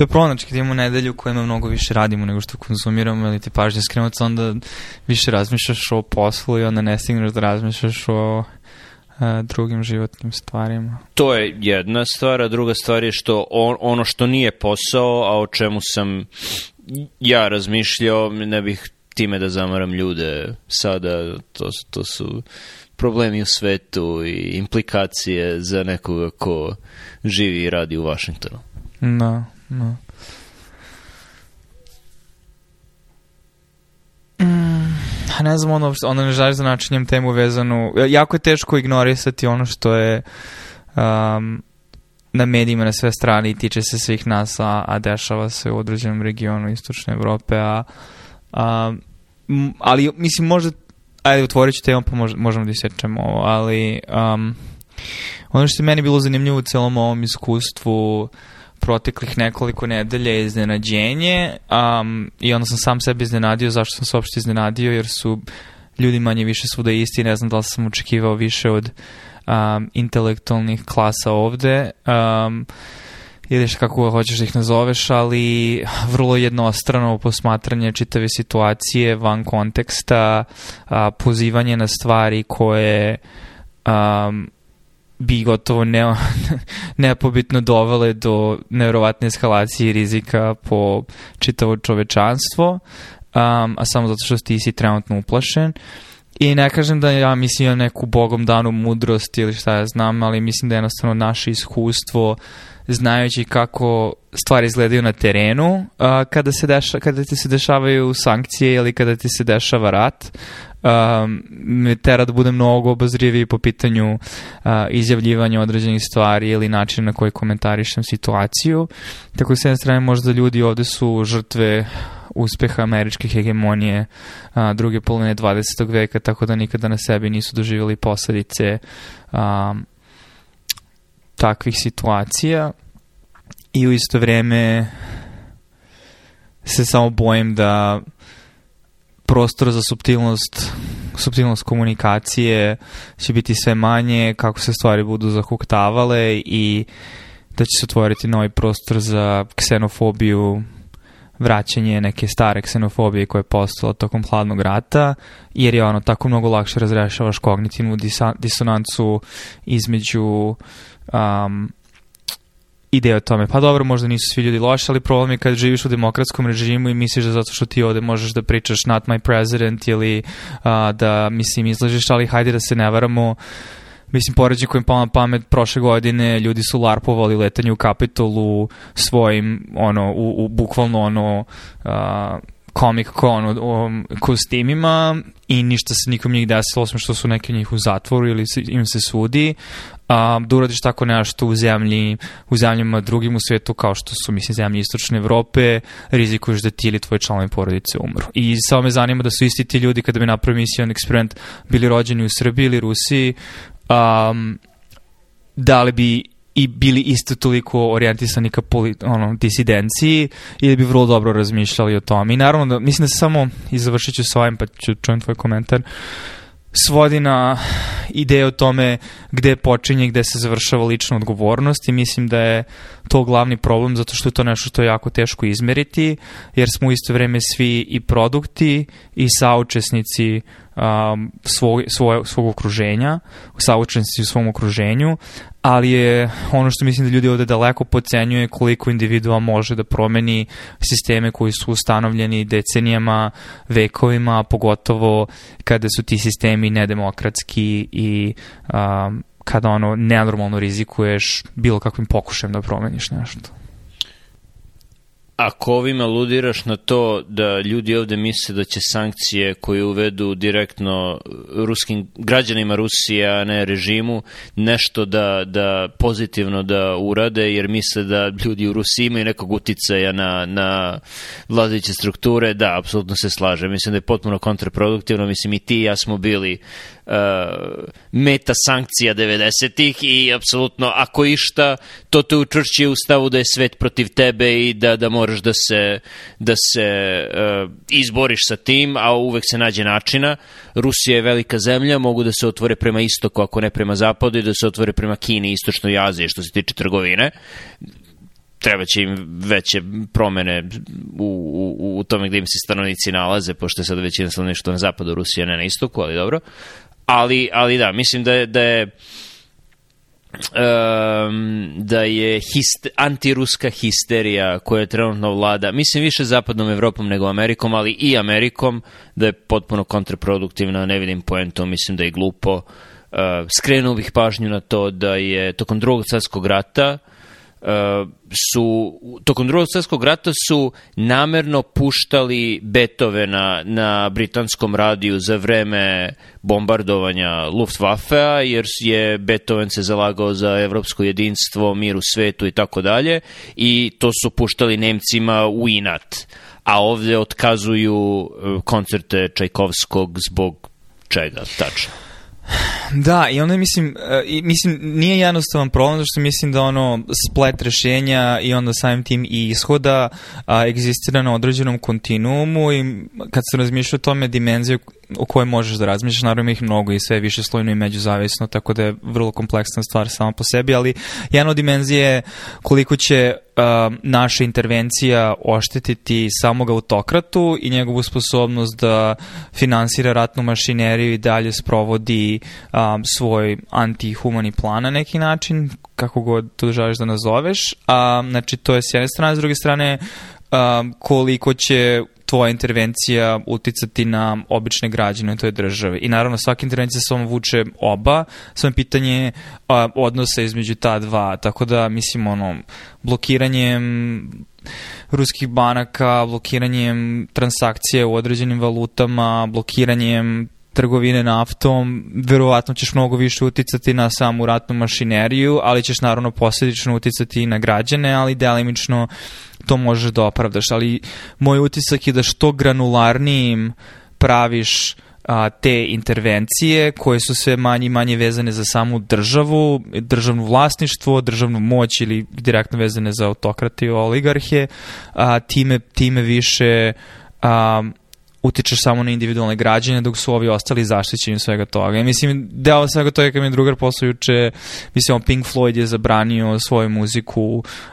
to je problem, znači kad imamo nedelju kojima mnogo više radimo nego što konzumiramo ili ti pažnje skrenuti, onda više razmišljaš o poslu i onda ne stigneš da razmišljaš o a, drugim životnim stvarima. To je jedna stvar, a druga stvar je što on, ono što nije posao, a o čemu sam ja razmišljao, ne bih time da zamaram ljude sada, to, to su problemi u svetu i implikacije za nekoga ko živi i radi u Vašingtonu. Da, da. Mm, ne znam, ono, ono ne žališ za načinjem temu vezanu. Jako je teško ignorisati ono što je um, na medijima na sve strane i tiče se svih nas, a, a dešava se u određenom regionu Istočne Evrope, a, a ali mislim možda ajde otvorit ću temu pa mož, možemo da isječemo ovo, ali um, ono što je meni bilo zanimljivo u celom ovom iskustvu proteklih nekoliko nedelja je iznenađenje um, i onda sam sam sebe iznenadio zašto sam se uopšte iznenadio jer su ljudi manje više svuda isti ne znam da li sam očekivao više od um, intelektualnih klasa ovde um, ili kako hoćeš da ih nazoveš, ali vrlo jednostrano posmatranje čitave situacije van konteksta, a, pozivanje na stvari koje um, bi gotovo ne, nepobitno dovele do nevrovatne eskalacije rizika po čitavo čovečanstvo, um, a samo zato što ti si trenutno uplašen. I ne kažem da ja mislim imam neku bogom danu mudrost ili šta ja znam, ali mislim da je jednostavno naše iskustvo znajući kako stvari izgledaju na terenu a, kada, se deša, kada ti se dešavaju sankcije ili kada ti se dešava rat um, me tera da budem mnogo obazriviji po pitanju uh, izjavljivanja određenih stvari ili načina na koji komentarišem situaciju. Tako s jedne strane možda ljudi ovde su žrtve uspeha američke hegemonije a, druge polovine 20. veka, tako da nikada na sebi nisu doživjeli posledice a, takvih situacija i u isto vreme se samo bojim da prostor za subtilnost subtilnost komunikacije će biti sve manje kako se stvari budu zahuktavale i da će se otvoriti novi prostor za ksenofobiju vraćanje neke stare ksenofobije koja je postala tokom hladnog rata, jer je ono tako mnogo lakše razrešavaš kognitivnu disonancu između um, ideja o tome. Pa dobro, možda nisu svi ljudi loši, ali problem je kad živiš u demokratskom režimu i misliš da zato što ti ovde možeš da pričaš not my president ili uh, da, mislim, izlažiš, ali hajde da se ne varamo. Mislim, poređe kojim pa pamet prošle godine ljudi su larpovali letanje u Kapitolu svojim, ono, u, u bukvalno ono, uh, Comic Con u, u kostimima i ništa se nikom njih desilo, osim što su neki njih u zatvoru ili im se sudi, a, da uradiš tako nešto u zemlji, u zemljama drugim u svetu kao što su, mislim, zemlje Istočne Evrope, rizikuješ da ti ili tvoji članovi porodice umru. I samo me zanima da su isti ti ljudi kada bi napravio misijon eksperiment bili rođeni u Srbiji ili Rusiji, um, da li bi i bili isto toliko orijentisani ka ono, disidenciji ili bi vrlo dobro razmišljali o tome. I naravno, da, mislim da se samo, i završit ću s ovim, pa ću čujem tvoj komentar, svodi na ideje o tome gde počinje i gde se završava lična odgovornost i mislim da je to glavni problem zato što je to nešto što je jako teško izmeriti jer smo u isto vreme svi i produkti i saučesnici um, svog, svoj, svog okruženja, saučesnici u svom okruženju, ali je ono što mislim da ljudi ovde daleko pocenjuje koliko individua može da promeni sisteme koji su ustanovljeni decenijama, vekovima, pogotovo kada su ti sistemi nedemokratski i um, kada ono nenormalno rizikuješ bilo kakvim pokušajem da promeniš nešto. Ako ovim aludiraš na to da ljudi ovde misle da će sankcije koje uvedu direktno ruskim građanima Rusije, a ne režimu, nešto da, da pozitivno da urade, jer misle da ljudi u Rusiji imaju nekog uticaja na, na vladajuće strukture, da, apsolutno se slaže. Mislim da je potpuno kontraproduktivno, mislim i ti i ja smo bili meta sankcija 90-ih i apsolutno ako išta, to te učvršće u stavu da je svet protiv tebe i da, da moraš da se, da se uh, izboriš sa tim, a uvek se nađe načina. Rusija je velika zemlja, mogu da se otvore prema istoku, ako ne prema zapadu, i da se otvore prema Kini, istočnoj Aziji, što se tiče trgovine treba će im veće promene u, u, u tome gde im se stanovnici nalaze, pošto je sada većina stanovništva na zapadu Rusije, ne na istoku, ali dobro. Ali, ali da, mislim da je, da je um, da je hist, antiruska histerija koja je trenutno vlada, mislim više zapadnom Evropom nego Amerikom, ali i Amerikom, da je potpuno kontraproduktivna, ne vidim poentu, mislim da je glupo. Uh, skrenuo bih pažnju na to da je tokom drugog svjetskog rata su, tokom drugog svjetskog rata su namerno puštali Beethovena na britanskom radiju za vreme bombardovanja Luftwaffe-a, jer je Beethoven se zalagao za evropsko jedinstvo, mir u svetu i tako dalje, i to su puštali Nemcima u inat. A ovde otkazuju uh, koncerte Čajkovskog zbog čega, tačno. Da, i onda mislim, uh, i, mislim, nije jednostavan problem, zato što mislim da ono splet rešenja i onda samim tim i ishoda a, egzistira na određenom kontinuumu i kad se razmišlja o tome dimenzije o kojoj možeš da razmišljaš, naravno ih mnogo i sve više slojno i međuzavisno, tako da je vrlo kompleksna stvar sama po sebi, ali jedna od dimenzije je koliko će uh, naša intervencija oštetiti samog autokratu i njegovu sposobnost da finansira ratnu mašineriju i dalje sprovodi um, svoj antihumani plan na neki način, kako god to želiš da nazoveš. A, znači, to je s jedne strane, s druge strane, um, koliko će tvoja intervencija uticati na obične građane toj državi. I naravno svaka intervencija samo vuče oba, samo pitanje a, odnosa između ta dva, tako da mislim ono, blokiranjem ruskih banaka, blokiranjem transakcije u određenim valutama, blokiranjem trgovine naftom, verovatno ćeš mnogo više uticati na samu ratnu mašineriju, ali ćeš naravno posljedično uticati i na građane, ali delimično to možeš da opravdaš. Ali moj utisak je da što granularnijim praviš a, te intervencije koje su sve manje i manje vezane za samu državu, državno vlasništvo, državnu moć ili direktno vezane za autokrate i oligarhe, a, time, time više a, utičeš samo na individualne građane dok su ovi ostali zaštićeni svega toga. I mislim, deo svega toga kad mi je drugar posao juče, mislim, Pink Floyd je zabranio svoju muziku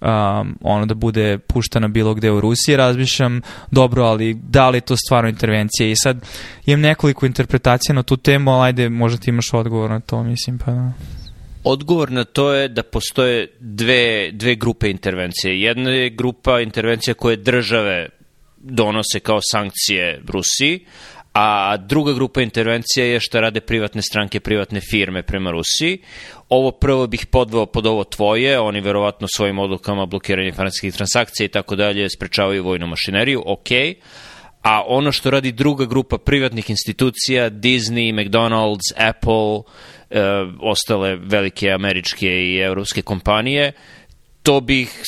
um, ono da bude puštana bilo gde u Rusiji, razmišljam, dobro, ali da li je to stvarno intervencija? I sad imam nekoliko interpretacija na tu temu, ali ajde, možda ti imaš odgovor na to, mislim, pa da. Odgovor na to je da postoje dve, dve grupe intervencije. Jedna je grupa intervencija koje države donose kao sankcije Rusiji, a druga grupa intervencija je što rade privatne stranke, privatne firme prema Rusiji. Ovo prvo bih podveo pod ovo tvoje, oni verovatno svojim odlukama blokiranje financijskih transakcija i tako dalje sprečavaju vojnu mašineriju, ok, a ono što radi druga grupa privatnih institucija, Disney, McDonald's, Apple, e, ostale velike američke i evropske kompanije, to bih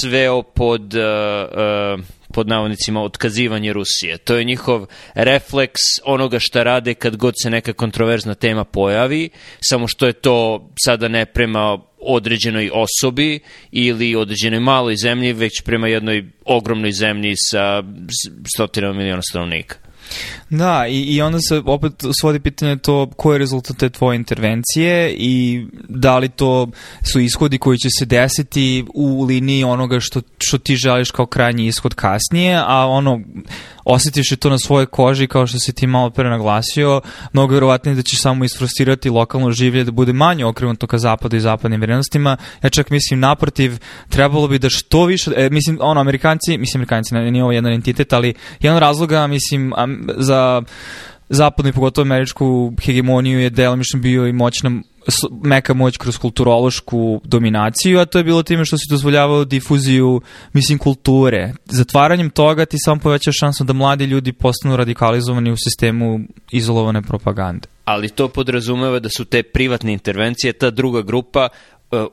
sveo pod... Uh, uh, pod navodnicima otkazivanje Rusije. To je njihov refleks onoga šta rade kad god se neka kontroverzna tema pojavi, samo što je to sada ne prema određenoj osobi ili određenoj maloj zemlji, već prema jednoj ogromnoj zemlji sa stotinama miliona stanovnika. Da, i, i onda se opet svodi pitanje to koji je rezultat te tvoje intervencije i da li to su ishodi koji će se desiti u liniji onoga što, što ti želiš kao krajnji ishod kasnije, a ono osjetiš je to na svojoj koži kao što si ti malo pre naglasio, mnogo verovatnije da ćeš samo isfrustirati lokalno življe da bude manje okrenuto ka zapadu i zapadnim vrednostima. Ja čak mislim naprotiv, trebalo bi da što više, e, mislim, ono, Amerikanci, mislim, Amerikanci, nije ovo jedan entitet, ali jedan razloga, mislim, za zapadnu i pogotovo američku hegemoniju je delimično bio i moćna meka moć kroz kulturološku dominaciju, a to je bilo time što si dozvoljavao difuziju, mislim, kulture. Zatvaranjem toga ti samo povećaš šansu da mladi ljudi postanu radikalizovani u sistemu izolovane propagande. Ali to podrazumeva da su te privatne intervencije, ta druga grupa,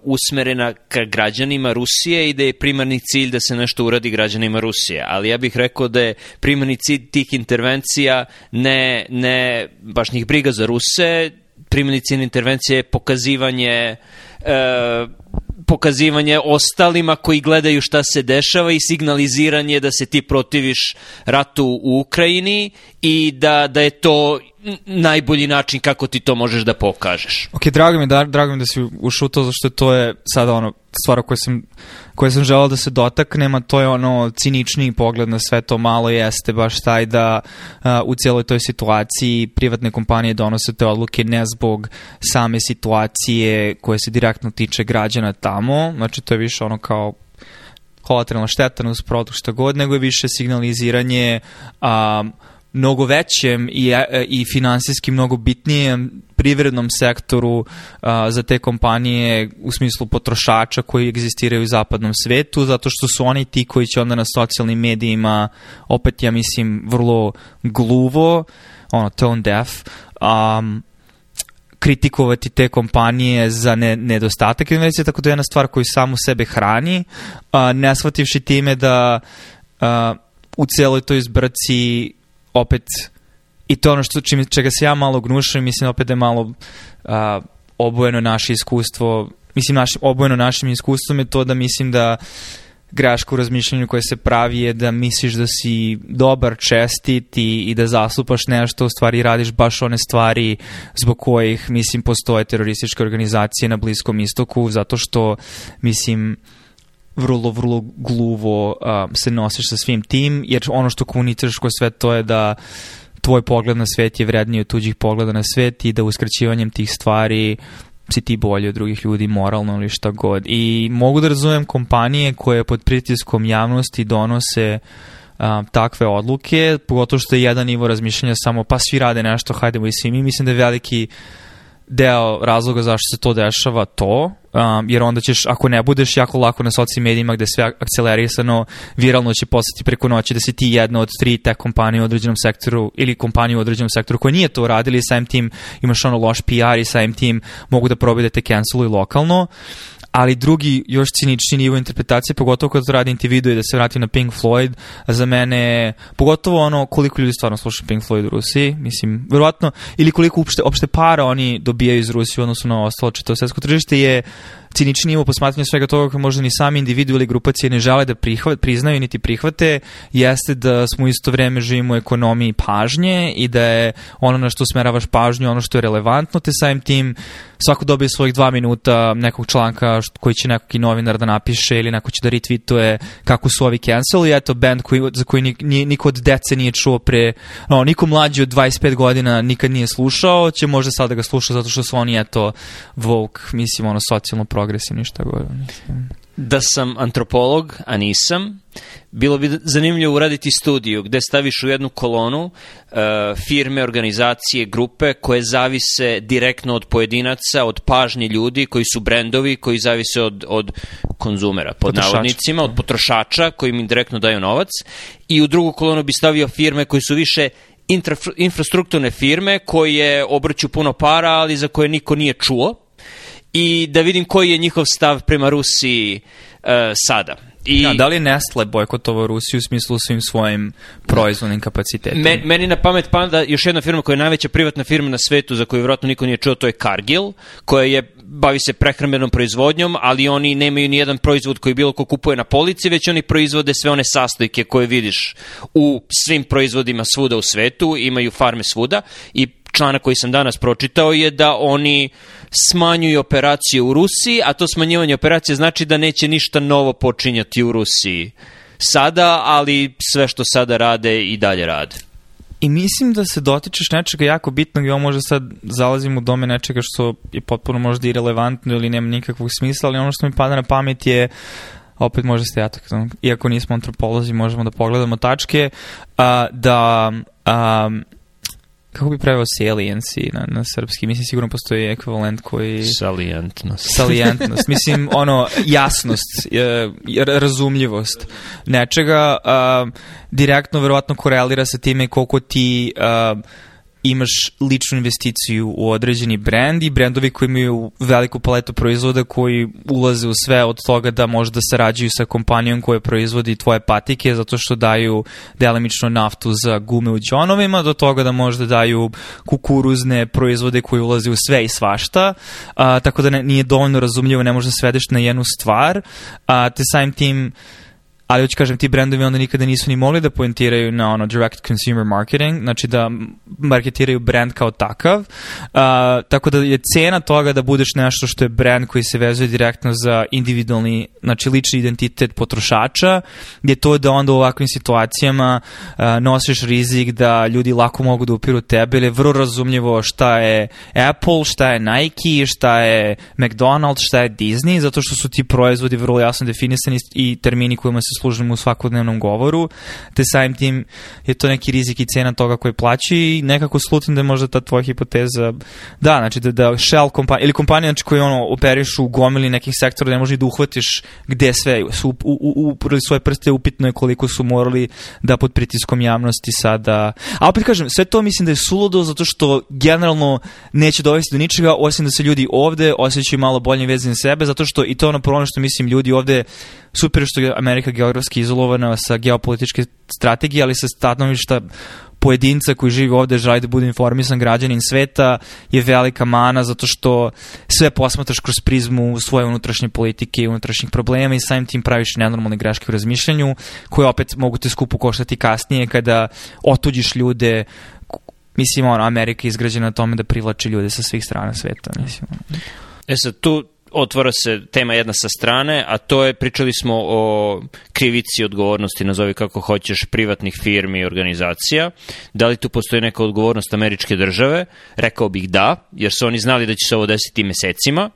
usmerena ka građanima Rusije i da je primarni cilj da se nešto uradi građanima Rusije. Ali ja bih rekao da je primarni cilj tih intervencija ne, ne baš njih briga za Ruse, primjeni intervencije je pokazivanje e, pokazivanje ostalima koji gledaju šta se dešava i signaliziranje da se ti protiviš ratu u Ukrajini i da, da je to najbolji način kako ti to možeš da pokažeš. Ok, drago mi, da, drago mi da si ušutao, zašto to je sada ono stvar o kojoj sam koje sam želao da se dotaknem, a to je ono ciničniji pogled na sve to malo jeste baš taj da a, u cijeloj toj situaciji privatne kompanije donose te odluke ne zbog same situacije koje se direktno tiče građana tamo, znači to je više ono kao kolateralna šteta uz produkt šta god, nego je više signaliziranje a, mnogo većem i, e, i finansijski mnogo bitnijem privrednom sektoru a, za te kompanije u smislu potrošača koji egzistiraju u zapadnom svetu, zato što su oni ti koji će onda na socijalnim medijima, opet ja mislim vrlo gluvo, ono, tone deaf, um, kritikovati te kompanije za ne, nedostatak investicija, tako da je jedna stvar koju samu sebe hrani, a, ne shvativši time da a, u celoj toj zbrci opet i to ono što, čim, čega se ja malo gnušam, mislim opet da je malo a, obojeno naše iskustvo, mislim naš, obojeno našim iskustvom je to da mislim da greška u razmišljanju koje se pravi je da misliš da si dobar, čestit i, i da zastupaš nešto, u stvari radiš baš one stvari zbog kojih, mislim, postoje terorističke organizacije na Bliskom istoku, zato što, mislim, vrlo, vrlo gluvo uh, se nosiš sa svim tim, jer ono što komuniciraš kroz sve to je da tvoj pogled na svet je vredniji od tuđih pogleda na svet i da uskraćivanjem tih stvari si ti bolji od drugih ljudi moralno ili šta god. I mogu da razumem kompanije koje pod pritiskom javnosti donose um, takve odluke, pogotovo što je jedan nivo razmišljanja samo pa svi rade nešto, hajdemo i svi mi. Mislim da je veliki deo razloga zašto se to dešava to, um, jer onda ćeš, ako ne budeš jako lako na socijalnim medijima gde sve akcelerisano, viralno će postati preko noći da si ti jedna od tri te kompanije u određenom sektoru ili kompanije u određenom sektoru koja nije to radili i samim tim imaš ono loš PR i samim tim mogu da probaju da te canceluju lokalno ali drugi još cinični nivo interpretacije, pogotovo kad to radi individu i da se vrati na Pink Floyd, za mene, pogotovo ono koliko ljudi stvarno sluša Pink Floyd u Rusiji, mislim, verovatno, ili koliko uopšte, opšte para oni dobijaju iz Rusije odnosno na ostalo čito svetsko tržište je cinični nivo posmatranja svega toga koje možda ni sami individu ili grupacije ne žele da prihvat, priznaju niti prihvate, jeste da smo isto vreme živimo u ekonomiji pažnje i da je ono na što smeravaš pažnju ono što je relevantno, te samim tim svako dobije svojih dva minuta nekog članka koji će neki novinar da napiše ili neko će da retweetuje kako su ovi cancel i eto band koji, za koji ni, niko od dece nije čuo pre, no, niko mlađi od 25 godina nikad nije slušao, će možda sad da ga sluša zato što su oni eto woke, mislim ono socijalno progresivni šta gore. Mislim. Da sam antropolog, a nisam, bilo bi zanimljivo uraditi studiju gde staviš u jednu kolonu uh, firme, organizacije, grupe koje zavise direktno od pojedinaca, od pažnje ljudi koji su brendovi, koji zavise od, od konzumera, pod Potrošača. navodnicima, od potrošača koji im direktno daju novac i u drugu kolonu bi stavio firme koji su više infra, infrastrukturne firme koje obrću puno para, ali za koje niko nije čuo i da vidim koji je njihov stav prema Rusiji uh, sada. I, ja, da li je Nestle bojkotovao Rusiju u smislu svim svojim proizvodnim kapacitetima? Me, meni na pamet pada još jedna firma koja je najveća privatna firma na svetu za koju vjerojatno niko nije čuo, to je Cargill, koja je bavi se prehrambenom proizvodnjom, ali oni nemaju ni jedan proizvod koji bilo ko kupuje na polici, već oni proizvode sve one sastojke koje vidiš u svim proizvodima svuda u svetu, imaju farme svuda i članak koji sam danas pročitao je da oni smanjuju operacije u Rusiji, a to smanjivanje operacije znači da neće ništa novo počinjati u Rusiji sada, ali sve što sada rade i dalje rade. I mislim da se dotičeš nečega jako bitnog i ovo možda sad zalazim u dome nečega što je potpuno možda irelevantno ili nema nikakvog smisla, ali ono što mi pada na pamet je opet možda ste ja tako, iako nismo antropolozi, možemo da pogledamo tačke, uh, da kako bi preveo saliency na, na srpski? Mislim, sigurno postoji ekvivalent koji... Salientnost. Salientnost. Mislim, ono, jasnost, razumljivost nečega. Uh, direktno, verovatno, korelira sa time koliko ti... Uh, imaš ličnu investiciju u određeni brend i brendovi koji imaju veliku paletu proizvoda koji ulaze u sve od toga da možda sarađuju sa kompanijom koja proizvodi tvoje patike zato što daju delimično naftu za gume u džonovima do toga da možda daju kukuruzne proizvode koji ulaze u sve i svašta. A, tako da ne, nije dovoljno razumljivo ne možda svedeš na jednu stvar. A, te samim tim ali hoću kažem, ti brendovi onda nikada nisu ni mogli da poentiraju na ono direct consumer marketing, znači da marketiraju brand kao takav, uh, tako da je cena toga da budeš nešto što je brand koji se vezuje direktno za individualni, znači lični identitet potrošača, je to da onda u ovakvim situacijama uh, nosiš rizik da ljudi lako mogu da upiru tebe, ili je vrlo razumljivo šta je Apple, šta je Nike, šta je McDonald's, šta je Disney, zato što su ti proizvodi vrlo jasno definisani i termini kojima se služimo u svakodnevnom govoru, te samim tim je to neki rizik i cena toga koje plaći i nekako slutim da je možda ta tvoja hipoteza, da, znači da, da Shell kompanija, ili kompanija znači, koji ono operišu u gomili nekih sektora, ne može da uhvatiš gde sve su u, u, u, svoje prste upitno je koliko su morali da pod pritiskom javnosti sada, a opet kažem, sve to mislim da je suludo zato što generalno neće dovesti do ničega, osim da se ljudi ovde osjećaju malo bolje vezani sebe, zato što i to ono problem što mislim ljudi ovde super što je Amerika geografski izolovana sa geopolitičke strategije, ali sa stanovišta pojedinca koji živi ovde želi da bude informisan građanin sveta je velika mana zato što sve posmatraš kroz prizmu svoje unutrašnje politike i unutrašnjih problema i samim tim praviš nenormalne greške u razmišljanju koje opet mogu te skupo koštati kasnije kada otuđiš ljude mislim, ono, Amerika je izgrađena na tome da privlači ljude sa svih strana sveta, mislim. E sad, tu otvara se tema jedna sa strane, a to je, pričali smo o krivici odgovornosti, nazovi kako hoćeš, privatnih firmi i organizacija. Da li tu postoji neka odgovornost američke države? Rekao bih da, jer su oni znali da će se ovo desiti mesecima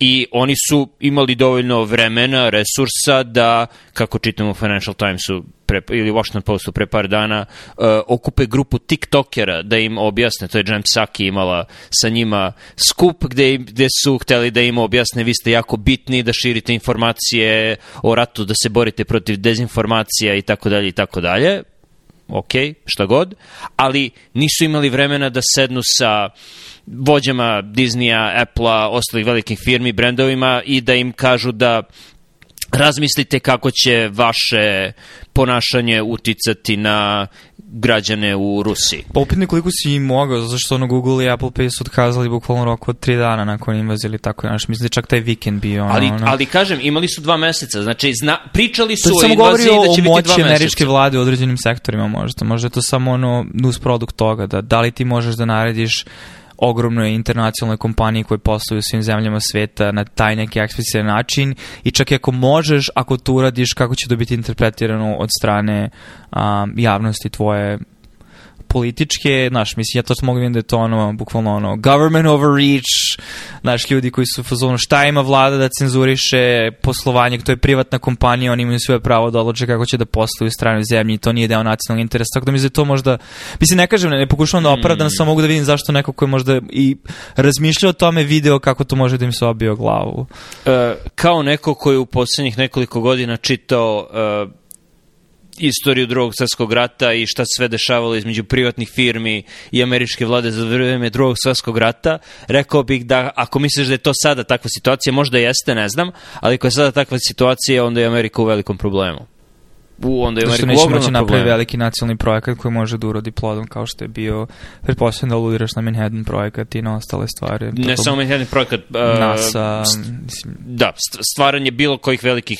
i oni su imali dovoljno vremena, resursa da, kako čitamo u Financial Timesu, pre, ili Washington Postu pre par dana, uh, okupe grupu TikTokera da im objasne, to je Jem Psaki imala sa njima skup gde, gde su hteli da im objasne vi ste jako bitni da širite informacije o ratu, da se borite protiv dezinformacija i tako dalje i tako dalje. Ok, šta god, ali nisu imali vremena da sednu sa vođama Disneya, Apple-a, ostalih velikih firmi, brendovima i da im kažu da razmislite kako će vaše ponašanje uticati na građane u Rusiji. Pa upitne koliko si mogao, zato što ono Google i Apple Pay su otkazali bukvalno roku od tri dana nakon invazije ili tako, znaš, mislim da čak taj vikend bio. Ono, ali, ono. ali kažem, imali su dva meseca, znači zna, pričali su o invaziji da će biti dva meseca. To samo govori o moći američke vlade u određenim sektorima možda, možda je to samo ono nus produkt toga, da, da li ti možeš da narediš ogromnoj internacionalnoj kompaniji koje posluju u svim zemljama sveta na taj neki eksplicitni način i čak i ako možeš, ako to uradiš, kako će to biti interpretirano od strane um, javnosti tvoje političke, znaš, mislim, ja to mogu vidjeti da je to ono, bukvalno ono, government overreach, znaš, ljudi koji su u fazonu, šta ima vlada da cenzuriše poslovanje, to je privatna kompanija, oni imaju svoje pravo da odloče kako će da posluju u stranoj zemlji to nije deo nacionalnog interesa, tako da mi se to možda, mislim, ne kažem, ne, ne pokušavam da opravdam, mm. samo mogu da vidim zašto neko koji možda i razmišlja o tome video kako to može da im se obio glavu. Uh, kao neko koji u poslednjih nekoliko godina čitao uh, istoriju drugog svjetskog rata i šta sve dešavalo između privatnih firmi i američke vlade za vreme drugog svjetskog rata, rekao bih da ako misliš da je to sada takva situacija, možda jeste, ne znam, ali ako je sada takva situacija, onda je Amerika u velikom problemu u onda je Zašto neće moći napravi veliki nacionalni projekat koji može da urodi plodom kao što je bio, pretpostavljam da aludiraš na Manhattan projekat i na ostale stvari. Ne samo Manhattan projekat. Uh, NASA. Mislim. Da, stvaranje bilo kojih velikih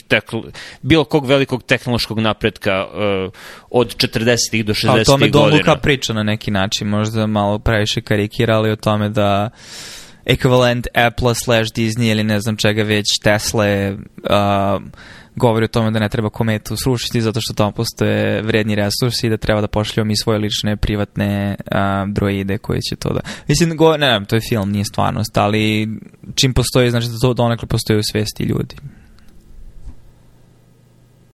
bilo kog velikog tehnološkog napretka uh, od 40-ih do 60-ih godina. A o tome Don Luka priča na neki način, možda malo previše karikirali o tome da ekvivalent Apple slash Disney ili ne znam čega već Tesla uh, govori o tome da ne treba kometu srušiti zato što tamo postoje vredni resursi i da treba da pošljamo mi svoje lične privatne a, droide koji će to da... Mislim, go, ne, ne, to je film, nije stvarnost, ali čim postoji, znači da to donekle postoji u svesti ljudi.